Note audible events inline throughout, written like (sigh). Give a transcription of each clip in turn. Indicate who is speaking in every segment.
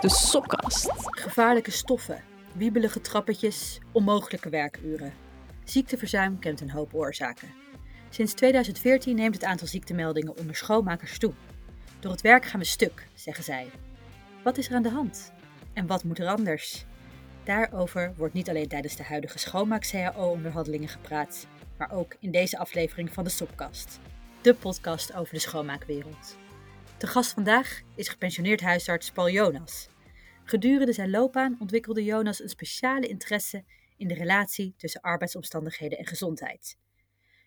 Speaker 1: de Sopkast.
Speaker 2: Gevaarlijke stoffen, wiebelige trappetjes, onmogelijke werkuren. Ziekteverzuim kent een hoop oorzaken. Sinds 2014 neemt het aantal ziektemeldingen onder schoonmakers toe. Door het werk gaan we stuk, zeggen zij. Wat is er aan de hand? En wat moet er anders? Daarover wordt niet alleen tijdens de huidige schoonmaak-CAO-onderhandelingen gepraat, maar ook in deze aflevering van de Sopkast, de podcast over de schoonmaakwereld. De gast vandaag is gepensioneerd huisarts Paul Jonas. Gedurende zijn loopbaan ontwikkelde Jonas een speciale interesse in de relatie tussen arbeidsomstandigheden en gezondheid.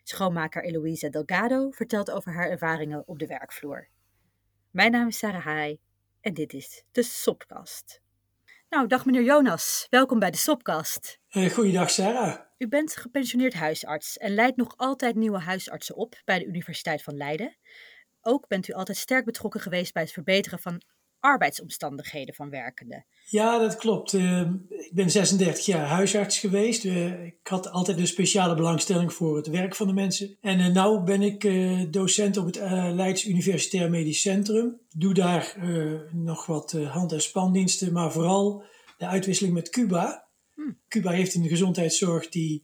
Speaker 2: Schoonmaker Eloïse Delgado vertelt over haar ervaringen op de werkvloer. Mijn naam is Sarah Haai en dit is de Sopkast. Nou, dag meneer Jonas. Welkom bij de Sopkast.
Speaker 3: Goeiedag Sarah.
Speaker 2: U bent gepensioneerd huisarts en leidt nog altijd nieuwe huisartsen op bij de Universiteit van Leiden. Ook bent u altijd sterk betrokken geweest bij het verbeteren van arbeidsomstandigheden van werkenden.
Speaker 3: Ja, dat klopt. Uh, ik ben 36 jaar huisarts geweest. Uh, ik had altijd een speciale belangstelling voor het werk van de mensen. En uh, nu ben ik docent op het Leids Universitair Medisch Centrum. Doe daar nog wat hand- en spandiensten, maar vooral de uitwisseling met Cuba. Hmm. Cuba heeft een gezondheidszorg die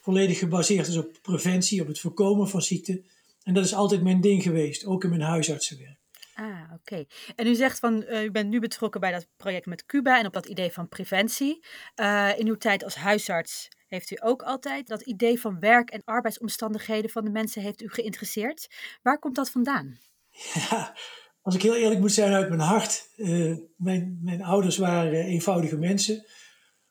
Speaker 3: volledig gebaseerd is op preventie, op het voorkomen van ziekten. En dat is altijd mijn ding geweest, ook in mijn huisartsenwerk.
Speaker 2: Ah, oké. En u zegt van, uh, u bent nu betrokken bij dat project met Cuba en op dat idee van preventie. Uh, in uw tijd als huisarts heeft u ook altijd dat idee van werk en arbeidsomstandigheden van de mensen heeft u geïnteresseerd. Waar komt dat vandaan? (laughs)
Speaker 3: Ja, als ik heel eerlijk moet zijn uit mijn hart. Uh, mijn, mijn ouders waren eenvoudige mensen.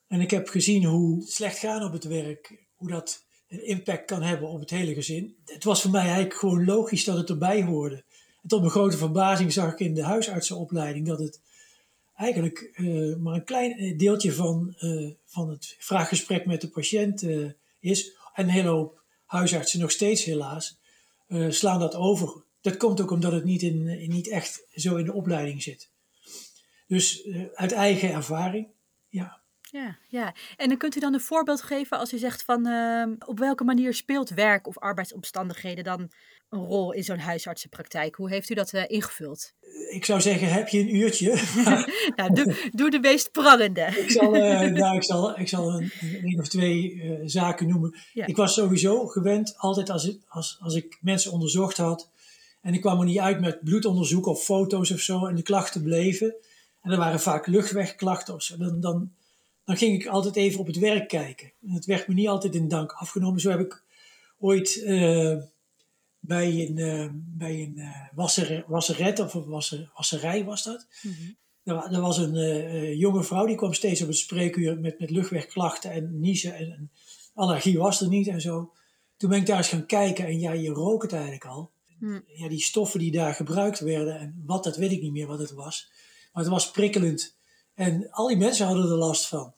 Speaker 3: En ik heb gezien hoe slecht gaan op het werk, hoe dat een impact kan hebben op het hele gezin. Het was voor mij eigenlijk gewoon logisch dat het erbij hoorde. Tot mijn grote verbazing zag ik in de huisartsenopleiding dat het eigenlijk uh, maar een klein deeltje van, uh, van het vraaggesprek met de patiënt is. En een hele hoop huisartsen nog steeds helaas slaan dat over. Dat komt ook omdat het niet, in niet echt zo in de opleiding zit. Dus uit eigen ervaring, ja.
Speaker 2: Ja, ja, en dan kunt u dan een voorbeeld geven als u zegt van uh, op welke manier speelt werk of arbeidsomstandigheden dan een rol in zo'n huisartsenpraktijk? Hoe heeft u dat uh, ingevuld?
Speaker 3: Ik zou zeggen, heb je een uurtje? (laughs)
Speaker 2: nou, doe, doe de meest prangende. (laughs)
Speaker 3: ik, zal, uh, nou, ik, zal, ik zal een, een of twee zaken noemen. Ja. Ik was sowieso gewend, altijd als ik, als, als ik mensen onderzocht had en ik kwam er niet uit met bloedonderzoek of foto's of zo en de klachten bleven. En er waren vaak luchtwegklachten of zo. Dan, dan dan ging ik altijd even op het werk kijken. En het werd me niet altijd in dank afgenomen. Zo heb ik ooit uh, bij een, uh, bij een uh, wasser, wasseret of een wasser, wasserij was dat. Mm-hmm. Er, er, was een jonge vrouw die kwam steeds op het spreekuur met, met luchtwegklachten en niezen. En, en, allergie was er niet en zo. Toen ben ik daar eens gaan kijken en ja, je rook het eigenlijk al. Mm. Ja, die stoffen die daar gebruikt werden en wat, dat weet ik niet meer wat het was. Maar het was prikkelend. En al die mensen hadden er last van.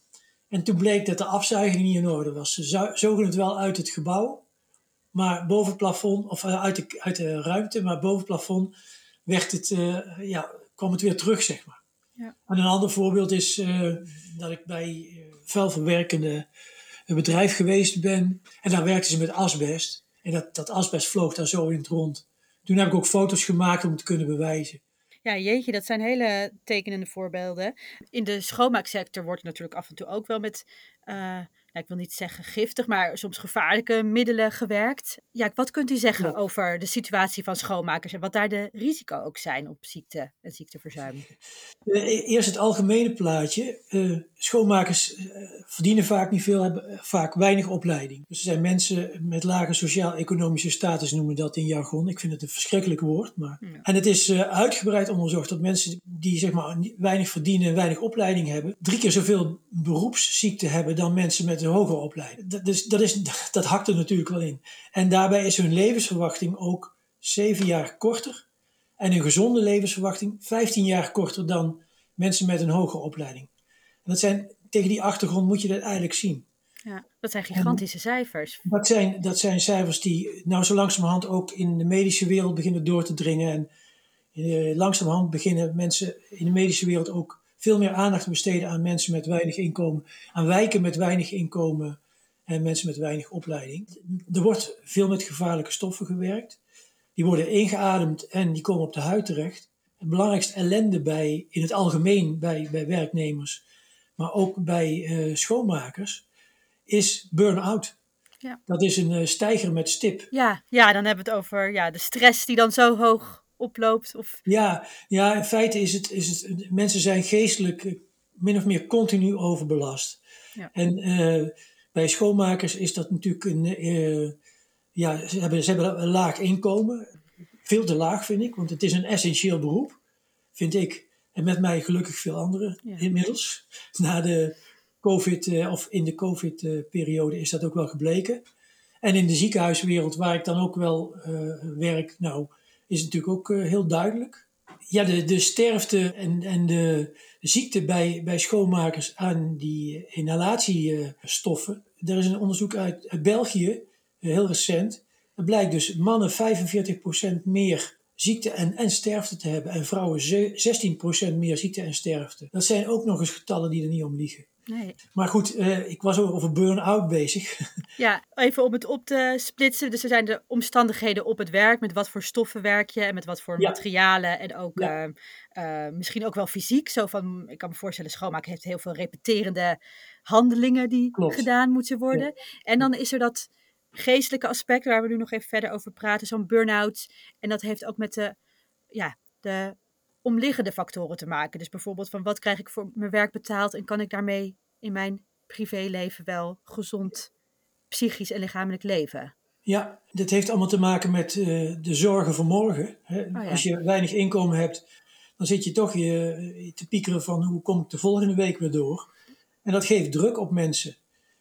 Speaker 3: En toen bleek dat de afzuiging niet in orde was. Ze zogen het wel uit het gebouw, maar boven het plafond, of eh, uit de, uit de ruimte, maar boven het plafond werd het, uh, ja, kwam het weer terug, zeg maar. Ja. En een ander voorbeeld is uh, dat ik bij vuilverwerkende bedrijf geweest ben. En daar werkten ze met asbest. En dat, dat asbest vloog daar zo in het rond. Toen heb ik ook foto's gemaakt om het te kunnen bewijzen.
Speaker 2: Ja, jeetje, dat zijn hele tekenende voorbeelden. In de schoonmaaksector wordt natuurlijk af en toe ook wel met, uh, nou, ik wil niet zeggen giftig, maar soms gevaarlijke middelen gewerkt. Ja, wat kunt u zeggen ja. over de situatie van schoonmakers en wat daar de risico's ook zijn op ziekte en ziekteverzuim?
Speaker 3: Eerst het algemene plaatje. Uh, schoonmakers uh, verdienen vaak niet veel, hebben vaak weinig opleiding. Dus er zijn mensen met lage sociaal-economische status, noemen dat in jargon. Ik vind het een verschrikkelijk woord. Maar... Ja. En het is uitgebreid onderzocht dat mensen die zeg maar, weinig verdienen en weinig opleiding hebben, drie keer zoveel beroepsziekte hebben dan mensen met een hogere opleiding. Dat, dus, dat, is, (laughs) dat hakt er natuurlijk wel in. En daarbij is hun levensverwachting ook zeven jaar korter. En een gezonde levensverwachting 15 jaar korter dan mensen met een hogere opleiding. En dat zijn, tegen die achtergrond moet je dat eigenlijk zien.
Speaker 2: Ja, dat zijn gigantische en cijfers.
Speaker 3: Dat zijn, dat zijn cijfers die nou zo langzamerhand ook in de medische wereld beginnen door te dringen. En eh, langzamerhand beginnen mensen in de medische wereld ook veel meer aandacht te besteden aan mensen met weinig inkomen, aan wijken met weinig inkomen en mensen met weinig opleiding. Er wordt veel met gevaarlijke stoffen gewerkt. Die worden ingeademd en die komen op de huid terecht. belangrijkste ellende bij, in het algemeen bij, bij werknemers, maar ook bij uh, schoonmakers, is burn-out. Ja. Dat is een uh, stijger met stip.
Speaker 2: Ja, ja, dan hebben we het over ja, de stress die dan zo hoog oploopt. Of...
Speaker 3: Ja, ja, in feite is het, is het, mensen zijn geestelijk min of meer continu overbelast. Ja. En uh, bij schoonmakers is dat natuurlijk een, uh, ja, ze hebben, ze hebben een laag inkomen. Veel te laag vind ik, want het is een essentieel beroep, vind ik. En met mij gelukkig veel anderen inmiddels. (laughs) Na de COVID, uh, of in de COVID-periode is dat ook wel gebleken. En in de ziekenhuiswereld, waar ik dan ook wel werk, nou, is natuurlijk ook heel duidelijk ja, de, de sterfte en, en de ziekte bij, bij schoonmakers aan die inhalatiestoffen. Er is een onderzoek uit, België, heel recent. Het blijkt dus mannen 45% meer ziekte en, en sterfte te hebben en vrouwen 16% meer ziekte en sterfte. Dat zijn ook nog eens getallen die er niet om liegen. Nee. Maar goed, uh, ik was over burn-out bezig. (laughs)
Speaker 2: Ja, even om het op te splitsen. Dus er zijn de omstandigheden op het werk. Met wat voor stoffen werk je en met wat voor materialen. En ook uh, uh, misschien ook wel fysiek. Zo van, ik kan me voorstellen, schoonmaken heeft heel veel repeterende handelingen die gedaan moeten worden. En dan is er dat geestelijke aspect waar we nu nog even verder over praten. Zo'n burn-out. En dat heeft ook met de, ja, de omliggende factoren te maken. Dus bijvoorbeeld van wat krijg ik voor mijn werk betaald en kan ik daarmee in mijn privéleven wel gezond psychisch en lichamelijk leven?
Speaker 3: Ja, dit heeft allemaal te maken met uh, de zorgen voor morgen. Hè? Oh Als je weinig inkomen hebt, dan zit je toch je, te piekeren van hoe kom ik de volgende week weer door. En dat geeft druk op mensen,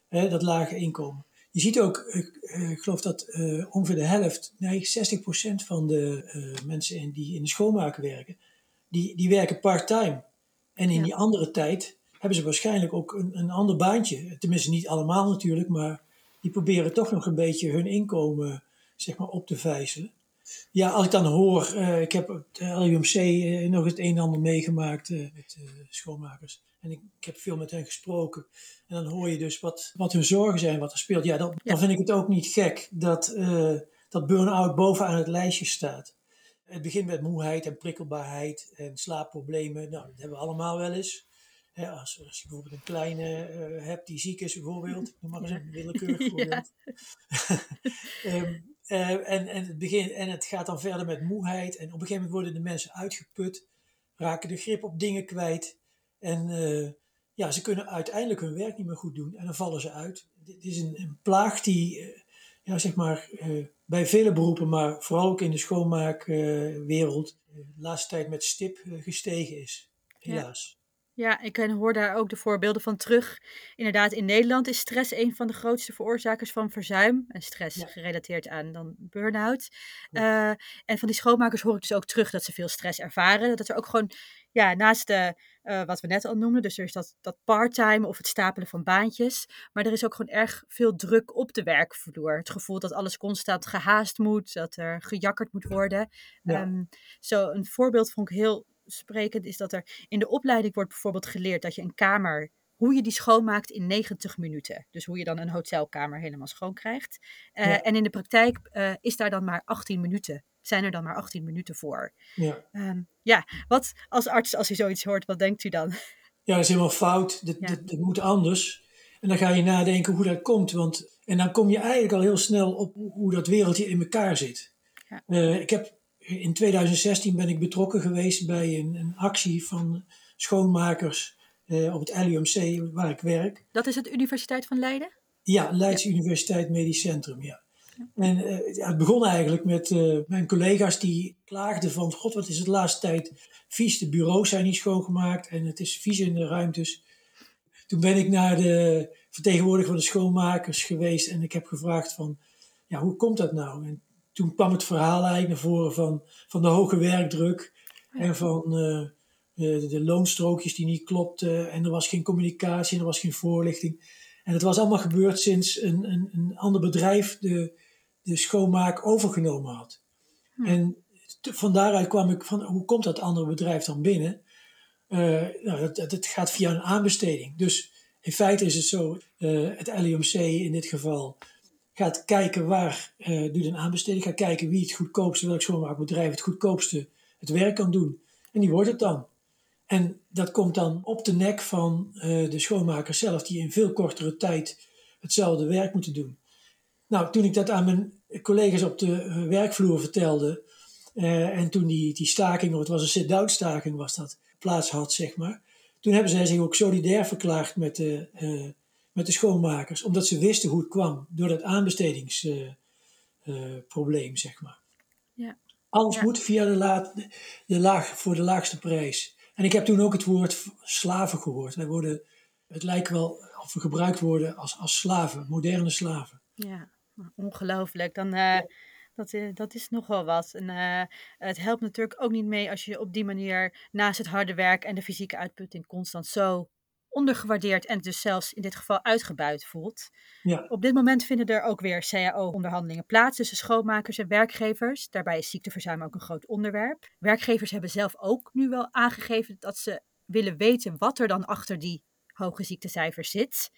Speaker 3: hè, dat lage inkomen. Je ziet ook, uh, ik geloof dat uh, ongeveer de helft, nee 60% van de mensen die in de schoonmaken werken, die, die werken part-time. En in die andere tijd hebben ze waarschijnlijk ook een, een ander baantje. Tenminste, niet allemaal natuurlijk, maar die proberen toch nog een beetje hun inkomen zeg maar, op te vijzelen. Ja, als ik dan hoor, uh, ik heb het LUMC uh, eh, nog het een en ander meegemaakt uh, met schoonmakers. En ik, ik, heb veel met hen gesproken. En dan hoor je dus wat, wat hun zorgen zijn, wat er speelt. Ja, dan, dan vind ik het ook niet gek dat, dat burn-out bovenaan het lijstje staat. Het begint met moeheid en prikkelbaarheid en slaapproblemen. Nou, dat hebben we allemaal wel eens. als, als je bijvoorbeeld een kleine uh, hebt die ziek is, bijvoorbeeld, noem maar eens een willekeurig (laughs) voorbeeld. um, (laughs) uh, en, en, het begin, en het gaat dan verder met moeheid. En op een gegeven moment worden de mensen uitgeput, raken de grip op dingen kwijt. En uh, ja, ze kunnen uiteindelijk hun werk niet meer goed doen en dan vallen ze uit. Dit is een, een plaag die, ja, zeg maar bij vele beroepen, maar vooral ook in de schoonmaakwereld, uh, de laatste tijd met stip uh, gestegen is. Helaas.
Speaker 2: Ja. ja, ik hoor daar ook de voorbeelden van terug. Inderdaad, in Nederland is stress een van de grootste veroorzakers van verzuim. En stress gerelateerd aan dan burn-out. En van die schoonmakers hoor ik dus ook terug dat ze veel stress ervaren. Dat er ook gewoon, ja, naast de uh, wat we net al noemden. Dus er is dat, dat part-time of het stapelen van baantjes. Maar er is ook gewoon erg veel druk op de werkvloer. Het gevoel dat alles constant gehaast moet, dat er gejakkerd moet worden. Ja. Um, zo een voorbeeld vond ik heel sprekend is dat er in de opleiding wordt bijvoorbeeld geleerd dat je een kamer hoe je die schoonmaakt in 90 minuten. Dus hoe je dan een hotelkamer helemaal schoon krijgt. Uh, ja. En in de praktijk uh, is daar dan maar 18 minuten zijn er dan maar 18 minuten voor. Ja. Um, ja, wat als arts, als u zoiets hoort, wat denkt u dan?
Speaker 3: Ja, dat is helemaal fout. Dat, ja. dat, dat, moet anders. En dan ga je nadenken hoe dat komt. Want, en dan kom je eigenlijk al heel snel op hoe dat wereldje in elkaar zit. Ja. Uh, ik heb, in 2016 ben ik betrokken geweest bij een, een actie van schoonmakers uh, op het LUMC waar ik werk.
Speaker 2: Dat is het Universiteit van Leiden?
Speaker 3: Ja, Leids ja. Universiteit Medisch Centrum, ja. En uh, ja, het begon eigenlijk met uh, mijn collega's die klaagden van... God, wat is het de laatste tijd vies. De bureaus zijn niet schoongemaakt en het is vies in de ruimtes. Toen ben ik naar de vertegenwoordiger van de schoonmakers geweest en ik heb gevraagd van... Ja, hoe komt dat nou? En toen kwam het verhaal eigenlijk naar voren van, van de hoge werkdruk... En van uh, de, de loonstrookjes die niet klopten. En er was geen communicatie en er was geen voorlichting. En het was allemaal gebeurd sinds een, een, een ander bedrijf de, de schoonmaak overgenomen had. Hm. En van daaruit kwam ik van, hoe komt dat andere bedrijf dan binnen? Uh, nou, dat, dat, gaat via een aanbesteding. Dus in feite is het zo, uh, het LUMC in dit geval gaat kijken waar, uh, doet een aanbesteding, gaat kijken wie het goedkoopste, welk schoonmaakbedrijf het goedkoopste het werk kan doen. En die wordt het dan. En dat komt dan op de nek van de schoonmaker zelf, die in veel kortere tijd hetzelfde werk moeten doen. Nou, toen ik dat aan mijn collega's op de eh, werkvloer vertelde, uh, en toen die, die staking, of het was een sit-down staking was dat, plaats had, zeg maar. Toen hebben zij zich ook solidair verklaard met de, uh, met de schoonmakers, omdat ze wisten hoe het kwam door dat aanbestedingsprobleem, zeg maar. Ja. Alles moet via de, de laag, voor de laagste prijs. En ik heb toen ook het woord slaven gehoord. Wij worden, het lijkt wel of we gebruikt worden als, als slaven, moderne slaven.
Speaker 2: Ja, ongelooflijk. Dan, uh, dat, uh, dat is nogal wat. En uh, het helpt natuurlijk ook niet mee als je op die manier naast het harde werk en de fysieke uitputting constant zo ondergewaardeerd en dus zelfs in dit geval uitgebuit voelt. Ja. Op dit moment vinden er ook weer CAO-onderhandelingen plaats tussen schoonmakers en werkgevers. Daarbij is ziekteverzuim ook een groot onderwerp. Werkgevers hebben zelf ook nu wel aangegeven dat ze willen weten wat er dan achter die hoge ziektecijfers zit.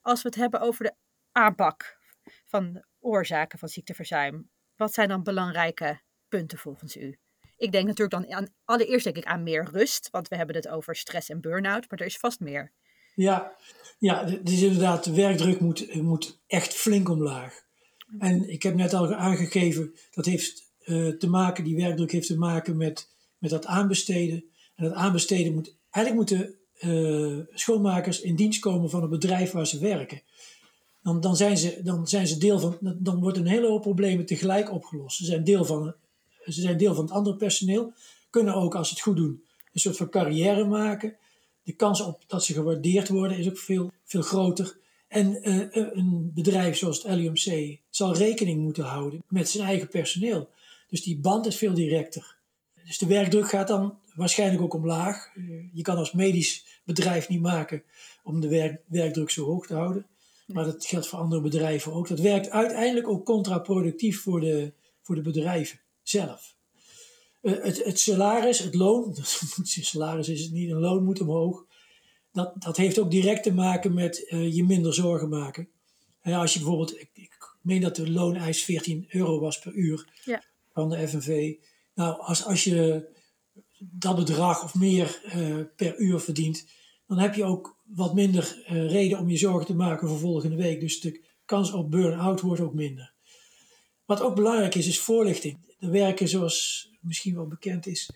Speaker 2: Als we het hebben over de aanpak van oorzaken van ziekteverzuim, wat zijn dan belangrijke punten volgens u? Ik denk natuurlijk dan aan, allereerst denk ik aan meer rust, want we hebben het over stress en burn-out, maar er is vast meer.
Speaker 3: Ja, ja is inderdaad, de werkdruk moet, moet echt flink omlaag. En ik heb net al aangegeven, dat heeft uh, te maken, die werkdruk heeft te maken met, met dat aanbesteden. En dat aanbesteden moet, eigenlijk moeten uh, schoonmakers in dienst komen van het bedrijf waar ze werken. Dan, dan, zijn ze, dan zijn ze deel van, dan wordt een hele hoop problemen tegelijk opgelost. Ze zijn deel van ze zijn deel van het andere personeel, kunnen ook als ze het goed doen een soort van carrière maken. De kans op dat ze gewaardeerd worden is ook veel, veel groter. En uh, een bedrijf zoals het LUMC zal rekening moeten houden met zijn eigen personeel. Dus die band is veel directer. Dus de werkdruk gaat dan waarschijnlijk ook omlaag. Uh, je kan als medisch bedrijf niet maken om de werk, werkdruk zo hoog te houden. Maar dat geldt voor andere bedrijven ook. Dat werkt uiteindelijk ook contraproductief voor de, voor de bedrijven zelf. Uh, het, het, salaris, het loon, (laughs) salaris is het niet, een loon moet omhoog. Dat, dat heeft ook direct te maken met uh, je minder zorgen maken. En als je bijvoorbeeld, ik, ik meen dat de looneis 14 euro was per uur ja. van de FNV. Nou, als, als je dat bedrag of meer uh, per uur verdient, dan heb je ook wat minder reden om je zorgen te maken voor volgende week. Dus de kans op burn-out wordt ook minder. Wat ook belangrijk is, is voorlichting. Er werken, zoals misschien wel bekend is,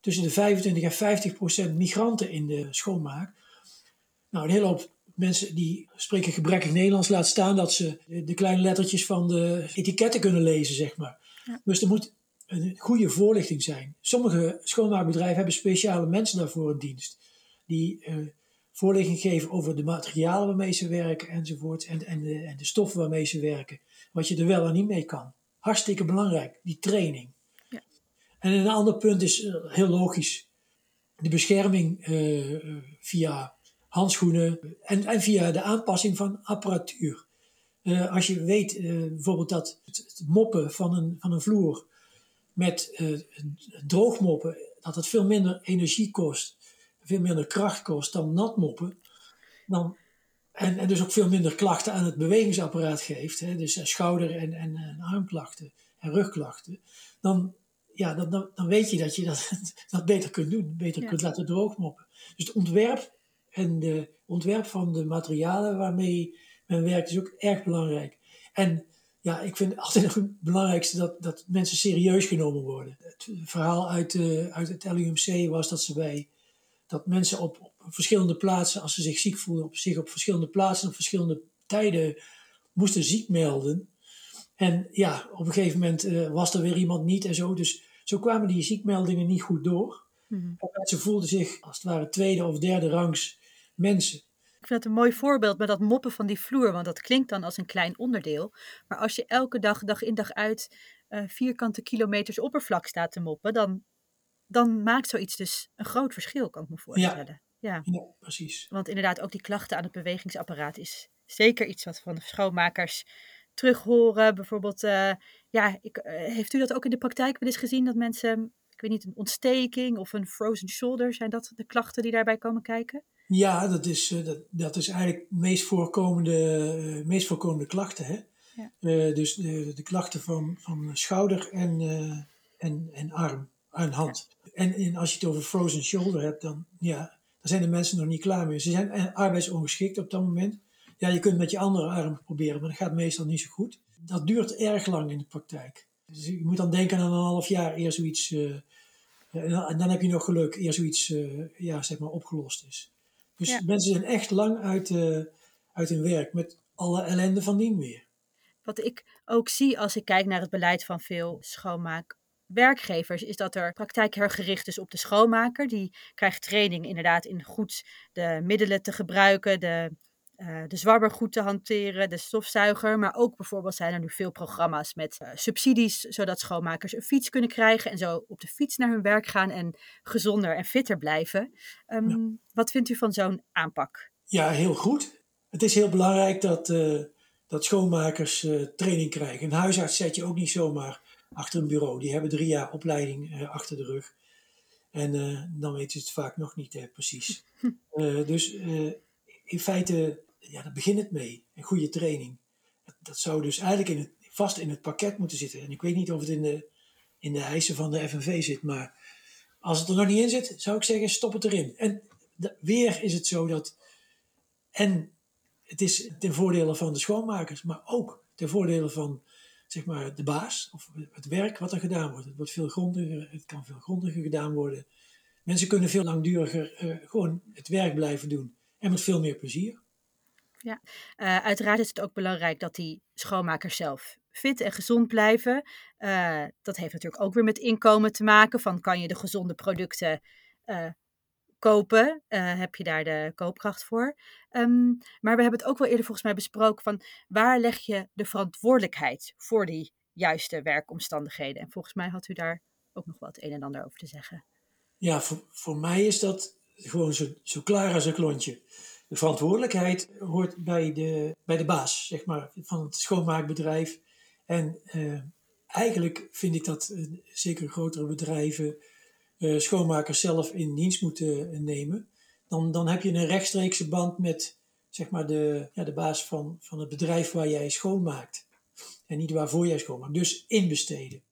Speaker 3: tussen de 25 en 50 procent migranten in de schoonmaak. Nou, een hele hoop mensen die spreken gebrekkig Nederlands, laat staan dat ze de, kleine lettertjes van de etiketten kunnen lezen, zeg maar. Dus er moet een goede voorlichting zijn. Sommige schoonmaakbedrijven hebben speciale mensen daarvoor in dienst. Die uh, voorlichting geven over de materialen waarmee ze werken enzovoort. En, en, de, en de stoffen waarmee ze werken. Wat je er wel en niet mee kan. Hartstikke belangrijk, die training. Ja. En een ander punt is uh, heel logisch. De bescherming uh, via handschoenen en, en via de aanpassing van apparatuur. Uh, als je weet bijvoorbeeld dat het, het, moppen van een, van een vloer met droogmoppen, dat het veel minder energie kost, veel minder kracht kost dan nat moppen, dan en, en dus ook veel minder klachten aan het bewegingsapparaat geeft, hè, dus eh, schouder- en, en, en, armklachten en rugklachten, dan, ja, dan, dan, dan, weet je dat je dat, (laughs) dat beter kunt doen, beter kunt laten droogmoppen. Dus het ontwerp en de ontwerp van de materialen waarmee men werkt is ook erg belangrijk. En ja, ik vind (laughs) altijd het belangrijkste dat, dat mensen serieus genomen worden. Het verhaal uit, uh, uit het LUMC was dat ze bij dat mensen op, op, verschillende plaatsen, als ze zich ziek voelden, op zich op verschillende plaatsen, op verschillende tijden moesten ziek melden. En ja, op een gegeven moment uh, was er weer iemand niet en zo. Dus zo kwamen die ziekmeldingen niet goed door. Mm Ze voelden zich als het ware tweede of derde rangs mensen.
Speaker 2: Ik vind het een mooi voorbeeld met dat moppen van die vloer, want dat klinkt dan als een klein onderdeel. Maar als je elke dag, dag in dag uit, uh, vierkante kilometers oppervlak staat te moppen, dan dan maakt zoiets dus een groot verschil, kan ik me voorstellen.
Speaker 3: Ja, ja. precies.
Speaker 2: Want inderdaad, ook die klachten aan het bewegingsapparaat is zeker iets wat van de schoonmakers terug horen. Bijvoorbeeld, uh, ja, ik, uh, heeft u dat ook in de praktijk wel eens gezien dat mensen, ik weet niet, een ontsteking of een frozen shoulder, zijn dat de klachten die daarbij komen kijken?
Speaker 3: Ja, dat is, uh, dat, dat is eigenlijk de meest voorkomende, meest voorkomende klachten. Hè? Ja. dus de, de klachten van, van schouder en, en, en arm aan hand. En, en, als je het over frozen shoulder hebt, dan, ja, dan zijn de mensen nog niet klaar mee. Ze zijn arbeidsongeschikt op dat moment. Ja, je kunt met je andere arm proberen, maar dat gaat meestal niet zo goed. Dat duurt erg lang in de praktijk. Dus je moet dan denken aan een half jaar eer zoiets, uh, en dan heb je nog geluk, eer zoiets uh, ja, zeg maar opgelost is. Dus mensen zijn echt lang uit, uh, uit hun werk met alle ellende van dien weer.
Speaker 2: Wat ik ook zie als ik kijk naar het beleid van veel schoonmaakwerkgevers, is dat er praktijk gericht is op de schoonmaker. Die krijgt training inderdaad in goed de middelen te gebruiken, de uh, de zwabber goed te hanteren, de stofzuiger. Maar ook bijvoorbeeld zijn er nu veel programma's met uh, subsidies, zodat schoonmakers een fiets kunnen krijgen en zo op de fiets naar hun werk gaan en gezonder en fitter blijven. Um, Wat vindt u van zo'n aanpak?
Speaker 3: Ja, heel goed. Het is heel belangrijk dat, uh, dat schoonmakers training krijgen. Een huisarts zet je ook niet zomaar achter een bureau. Die hebben drie jaar opleiding achter de rug. En dan weten ze het vaak nog niet precies. (laughs) dus in feite ja, daar begint het mee. Een goede training. Dat, zou dus eigenlijk in het, vast in het pakket moeten zitten. En ik weet niet of het in de, in de eisen van de FNV zit, maar als het er nog niet in zit, zou ik zeggen, stop het erin. En weer is het zo dat, en het is ten voordele van de schoonmakers, maar ook ten voordele van zeg maar, de baas of het werk wat er gedaan wordt. Het wordt veel grondiger, het kan veel grondiger gedaan worden. Mensen kunnen veel langduriger uh, gewoon het werk blijven doen en met veel meer plezier.
Speaker 2: Ja, uh, uiteraard is het ook belangrijk dat die schoonmakers zelf fit en gezond blijven. Uh, dat heeft natuurlijk ook weer met inkomen te maken. Van kan je de gezonde producten kopen? heb je daar de koopkracht voor? Um, maar we hebben het ook wel eerder volgens mij besproken van waar leg je de verantwoordelijkheid voor die juiste werkomstandigheden? En volgens mij had u daar ook nog wat een en ander over te zeggen.
Speaker 3: Ja, voor, voor mij is dat gewoon zo, zo klaar als een klontje de verantwoordelijkheid hoort bij de, bij de baas, zeg maar, van het schoonmaakbedrijf. En uh, eigenlijk vind ik dat uh, zeker grotere bedrijven uh, schoonmakers zelf in dienst moeten nemen. Dan, dan heb je een rechtstreekse band met zeg maar, de, ja, de baas van, van het bedrijf waar jij schoonmaakt. En niet waarvoor jij schoonmaakt. Dus inbesteden.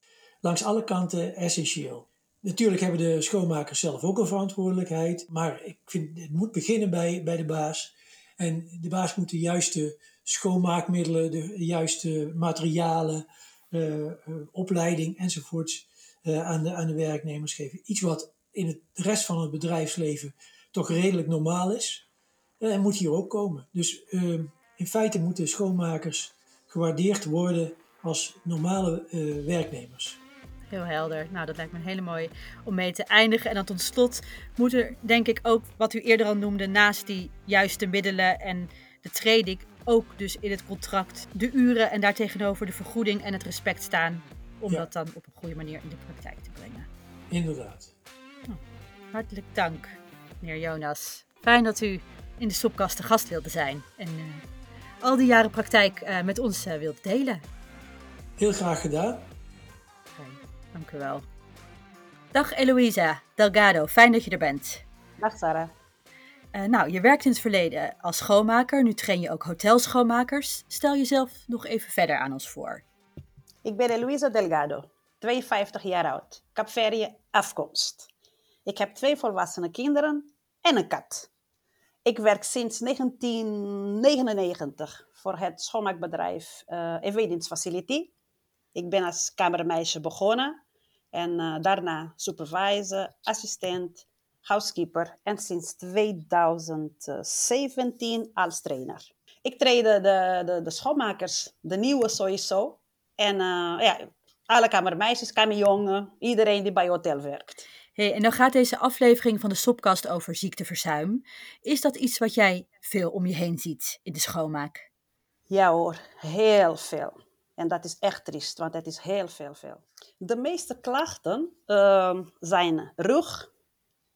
Speaker 3: Langs alle kanten essentieel. Natuurlijk hebben de schoonmakers zelf ook een verantwoordelijkheid, maar ik vind het moet beginnen bij, bij de baas. En de baas moet de juiste schoonmaakmiddelen, de juiste materialen, uh, opleiding enzovoorts aan, de, aan werknemers geven. Iets wat in het, de rest van het bedrijfsleven toch redelijk normaal is, en moet hier ook komen. Dus in feite moeten schoonmakers gewaardeerd worden als normale werknemers.
Speaker 2: Heel helder. Nou, dat lijkt me heel mooi om mee te eindigen. En dan tot slot moet er, denk ik, ook wat u eerder al noemde, naast die juiste middelen en de training, ook dus in het contract de uren en daartegenover de vergoeding en het respect staan. Om dat dan op een goede manier in de praktijk te brengen.
Speaker 3: Inderdaad.
Speaker 2: Nou, hartelijk dank, meneer Jonas. Fijn dat u in de Sopkast te gast wilde zijn. En uh, al die jaren praktijk uh, met ons uh, wilde delen.
Speaker 3: Heel graag gedaan.
Speaker 2: Dank u wel. Dag Eloisa Delgado, fijn dat je er bent.
Speaker 1: Dag Sarah.
Speaker 2: Uh, nou, je werkt in het verleden als schoonmaker, nu train je ook hotelschoonmakers. Stel jezelf nog even verder aan ons voor.
Speaker 1: Ik ben Eloisa Delgado, 52 jaar oud, Capverdië afkomst. Ik heb twee volwassen kinderen en een kat. Ik werk sinds 1999 voor het schoonmaakbedrijf uh, Evidence Facility. Ik ben als kamermeisje begonnen en uh, daarna supervisor, assistent, housekeeper en sinds 2017 als trainer. Ik trainde de, de, de schoonmakers, de nieuwe sowieso. En uh, ja, alle kamermeisjes, kamerjongen, iedereen die bij hotel werkt.
Speaker 2: Hey, en dan gaat deze aflevering van de Sopkast over ziekteverzuim. Is dat iets wat jij veel om je heen ziet in de schoonmaak?
Speaker 1: Ja hoor, heel veel. En dat is echt triest, want het is heel veel, veel. De meeste klachten uh, zijn rug,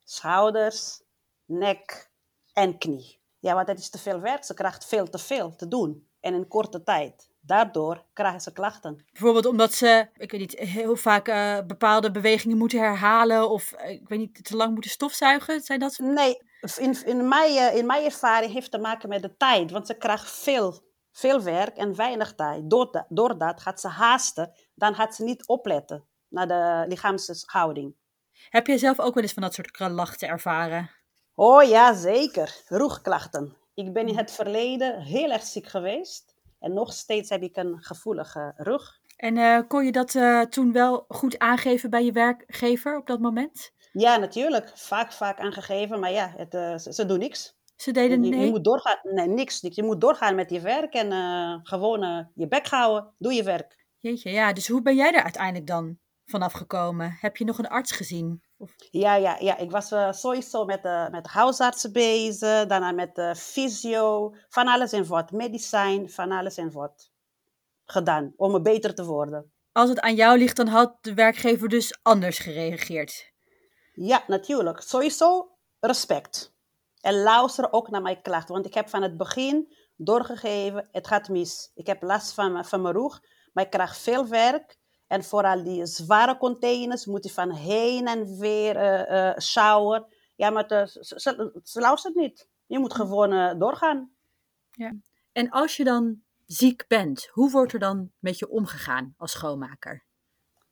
Speaker 1: schouders, nek en knie. Ja, want het is te veel werk. Ze krijgt veel te veel te doen en in korte tijd. Daardoor krijgen ze klachten.
Speaker 2: Bijvoorbeeld omdat ze, ik weet niet, heel vaak uh, bepaalde bewegingen moeten herhalen of uh, ik weet niet, te lang moeten stofzuigen. Zijn dat?
Speaker 1: Nee, in, in, mijn, in mijn ervaring heeft te maken met de tijd. Want ze krijgt veel veel werk en weinig tijd. Doordat, doordat gaat ze haasten, dan gaat ze niet opletten naar de lichaamshouding.
Speaker 2: Heb jij zelf ook wel eens van dat soort klachten ervaren?
Speaker 1: Oh ja, zeker. Rugklachten. Ik ben in het verleden heel erg ziek geweest. En nog steeds heb ik een gevoelige rug.
Speaker 2: En uh, kon je dat uh, toen wel goed aangeven bij je werkgever op dat moment?
Speaker 1: Ja, natuurlijk. Vaak, vaak aangegeven. Maar ja, het, uh, ze, ze, doen niks.
Speaker 2: Ze deden
Speaker 1: je,
Speaker 2: nee?
Speaker 1: je moet doorgaan. Nee, niks. Je moet doorgaan met je werk en gewoon je bek houden. Doe je werk.
Speaker 2: Jeetje, ja. Dus hoe ben jij er uiteindelijk dan vanaf gekomen? Heb je nog een arts gezien? Of...
Speaker 1: Ja, ja, ja, ik was uh, sowieso met de, met de huisartsen bezig, daarna met de fysio, van alles en wat, medicijn, van alles en wat gedaan om er beter te worden.
Speaker 2: Als het aan jou ligt, dan had de werkgever dus anders gereageerd.
Speaker 1: Ja, natuurlijk. Sowieso respect. En luister ook naar mijn klachten, want ik heb van het begin doorgegeven, het gaat mis. Ik heb last van, van mijn rug, maar ik krijg veel werk. En vooral die zware containers moet je van heen en weer uh, uh, sjouwen. Ja, maar ze, ze, luistert niet. Je moet gewoon uh, doorgaan.
Speaker 2: Ja. En als je dan ziek bent, hoe wordt er dan met je omgegaan als schoonmaker?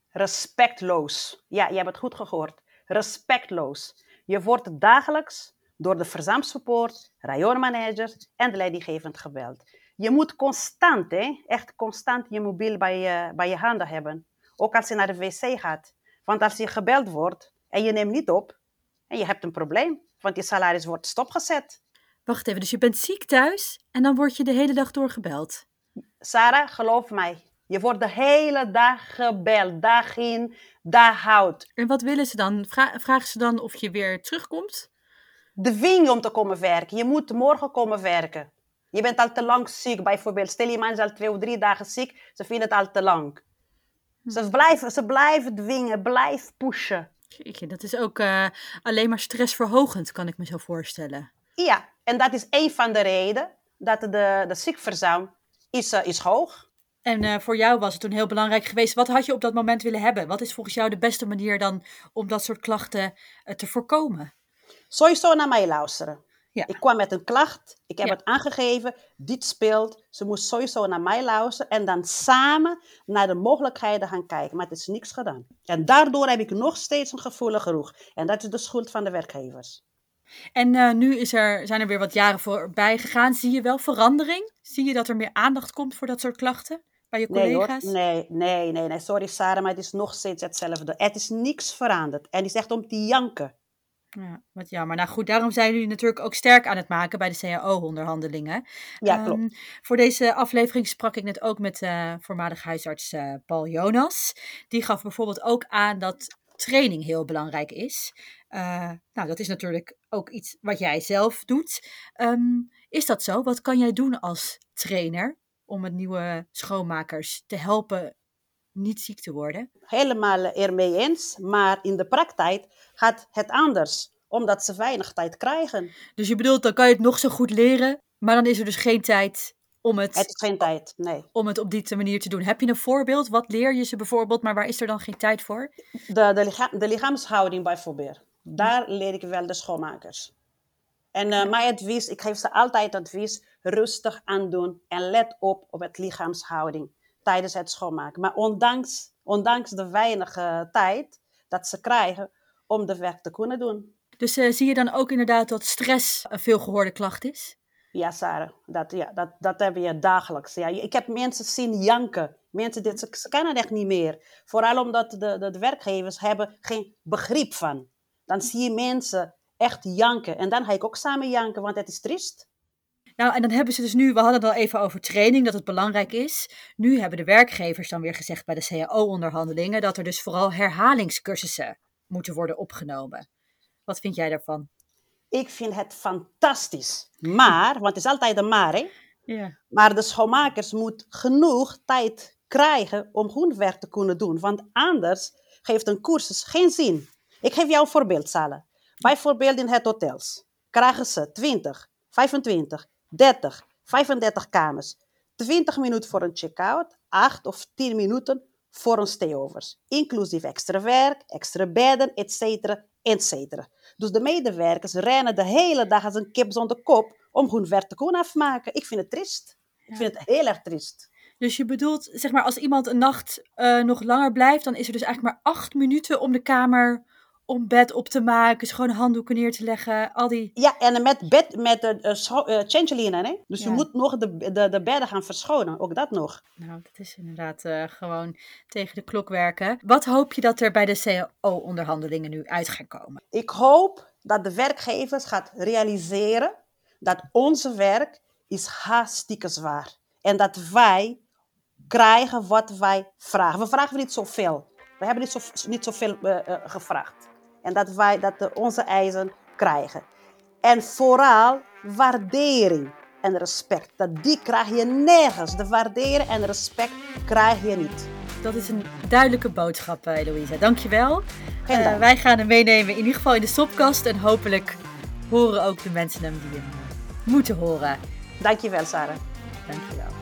Speaker 1: Respectloos. Ja, je hebt het goed gehoord. Respectloos. Je wordt dagelijks door de verzamsupport, rayonmanager en de leidinggevend gebeld. Je moet constant, hè, echt constant je mobiel bij je, bij je handen hebben. Ook als je naar de wc gaat. Want als je gebeld wordt en je neemt niet op, en je hebt een probleem, want je salaris wordt stopgezet.
Speaker 2: Wacht even, dus je bent ziek thuis en dan word je de hele dag doorgebeld?
Speaker 1: Sarah, geloof mij, je wordt de hele dag gebeld, dag in, dag out.
Speaker 2: En wat willen ze dan? Vra vragen ze dan of je weer terugkomt?
Speaker 1: Dwing je om te komen werken. Je moet morgen komen werken. Je bent al te lang ziek, bijvoorbeeld. Stel je man is al twee of drie dagen ziek, ze vinden het al te lang. Ze blijven, ze blijven dwingen, blijven pushen.
Speaker 2: Jeetje, dat is ook uh, alleen maar stressverhogend, kan ik me zo voorstellen.
Speaker 1: Ja, en dat is een van de redenen dat de, de ziekverzuim is, uh, is hoog.
Speaker 2: En uh, voor jou was het toen heel belangrijk geweest. Wat had je op dat moment willen hebben? Wat is volgens jou de beste manier dan om dat soort klachten te voorkomen?
Speaker 1: Sowieso naar mij luisteren.
Speaker 2: Ja.
Speaker 1: Ik kwam met een klacht, ik heb
Speaker 2: Ja.
Speaker 1: het aangegeven, dit speelt. Ze moest sowieso naar mij luisteren en dan samen naar de mogelijkheden gaan kijken. Maar het is niks gedaan. En daardoor heb ik nog steeds een gevoelige rug. En dat is de schuld van de werkgevers.
Speaker 2: En uh, nu is er, zijn er weer wat jaren voorbij gegaan. Zie je wel verandering? Zie je dat er meer aandacht komt voor dat soort klachten bij je collega's?
Speaker 1: nee, nee, nee, nee. Sorry Sarah, maar het is nog steeds hetzelfde. Het is niks veranderd. En het is echt om te janken.
Speaker 2: Ja, wat jammer. Nou goed, daarom zijn jullie natuurlijk ook sterk aan het maken bij de CAO-onderhandelingen.
Speaker 1: Ja, klopt.
Speaker 2: Um, voor deze aflevering sprak ik net ook met uh, voormalig huisarts uh, Paul Jonas. Die gaf bijvoorbeeld ook aan dat training heel belangrijk is. Uh, nou, dat is natuurlijk ook iets wat jij zelf doet. Um, is dat zo? Wat kan jij doen als trainer om het nieuwe schoonmakers te helpen niet ziek te worden?
Speaker 1: Helemaal ermee eens, maar in de praktijk gaat het anders, omdat ze weinig tijd krijgen.
Speaker 2: Dus je bedoelt, dan kan je het nog zo goed leren, maar dan is er dus geen tijd om het,
Speaker 1: Het is geen tijd, nee.
Speaker 2: om het op die manier te doen. Heb je een voorbeeld? Wat leer je ze bijvoorbeeld, maar waar is er dan geen tijd voor?
Speaker 1: De, de, licha de lichaamshouding bijvoorbeeld, daar leer ik wel de schoonmakers. En uh, mijn advies, ik geef ze altijd advies, rustig aandoen en let op op het lichaamshouding tijdens het schoonmaken. Maar ondanks, ondanks de weinige tijd dat ze krijgen om de werk te kunnen doen.
Speaker 2: Dus uh, zie je dan ook inderdaad dat stress een veelgehoorde klacht is?
Speaker 1: Ja, Sarah, dat, ja, dat, dat heb je dagelijks. Ja. Ik heb mensen zien janken. Mensen, dit, ze, ze kunnen echt niet meer. Vooral omdat de, de, de werkgevers hebben geen begrip van. Dan zie je mensen echt janken. En dan ga ik ook samen janken, want het is triest.
Speaker 2: Nou, en dan hebben ze dus nu, we hadden het al even over training, dat het belangrijk is. Nu hebben de werkgevers dan weer gezegd bij de CAO-onderhandelingen dat er dus vooral herhalingscursussen moeten worden opgenomen. Wat vind jij daarvan?
Speaker 1: Ik vind het fantastisch. Maar, want het is altijd een maar, hè?
Speaker 2: Ja.
Speaker 1: Maar de schoonmakers moeten genoeg tijd krijgen om hun werk te kunnen doen. Want anders geeft een cursus geen zin. Ik geef jou een voorbeeld, Sally. Bijvoorbeeld in het hotels krijgen ze 20, 25, 30, 35 kamers. 20 minuten voor een check-out, 8 of 10 minuten voor een stayovers. Inclusief extra werk, extra bedden, etc. etc. Dus de medewerkers rennen de hele dag als een kip zonder kop om hun werk te kunnen afmaken. Ik vind het triest. Ik vind het heel erg triest.
Speaker 2: Dus je bedoelt, zeg maar, als iemand een nacht uh, nog langer blijft, dan is er dus eigenlijk maar acht minuten om de kamer om bed op te maken, schoon handdoeken neer te leggen, al die...
Speaker 1: Ja, en met bed, met de uh, hè? Dus je moet nog de, de, de bedden gaan verschonen, ook dat nog.
Speaker 2: Nou, dat is inderdaad uh, gewoon tegen de klok werken. Wat hoop je dat er bij de CAO-onderhandelingen nu uit gaan komen?
Speaker 1: Ik hoop dat de werkgevers gaat realiseren dat onze werk is hartstikke zwaar. En dat wij krijgen wat wij vragen. We vragen niet zoveel. We hebben niet, zo, niet zoveel uh, uh, gevraagd. En dat wij dat onze eisen krijgen. En vooral waardering en respect. Dat die krijg je nergens. De waardering en respect krijg je niet.
Speaker 2: Dat is een duidelijke boodschap, Eloïse. Dankjewel. Uh, wij gaan hem meenemen in ieder geval in de stopkast. En hopelijk horen ook de mensen hem die hem moeten horen.
Speaker 1: Dankjewel, Sarah.
Speaker 2: Dankjewel.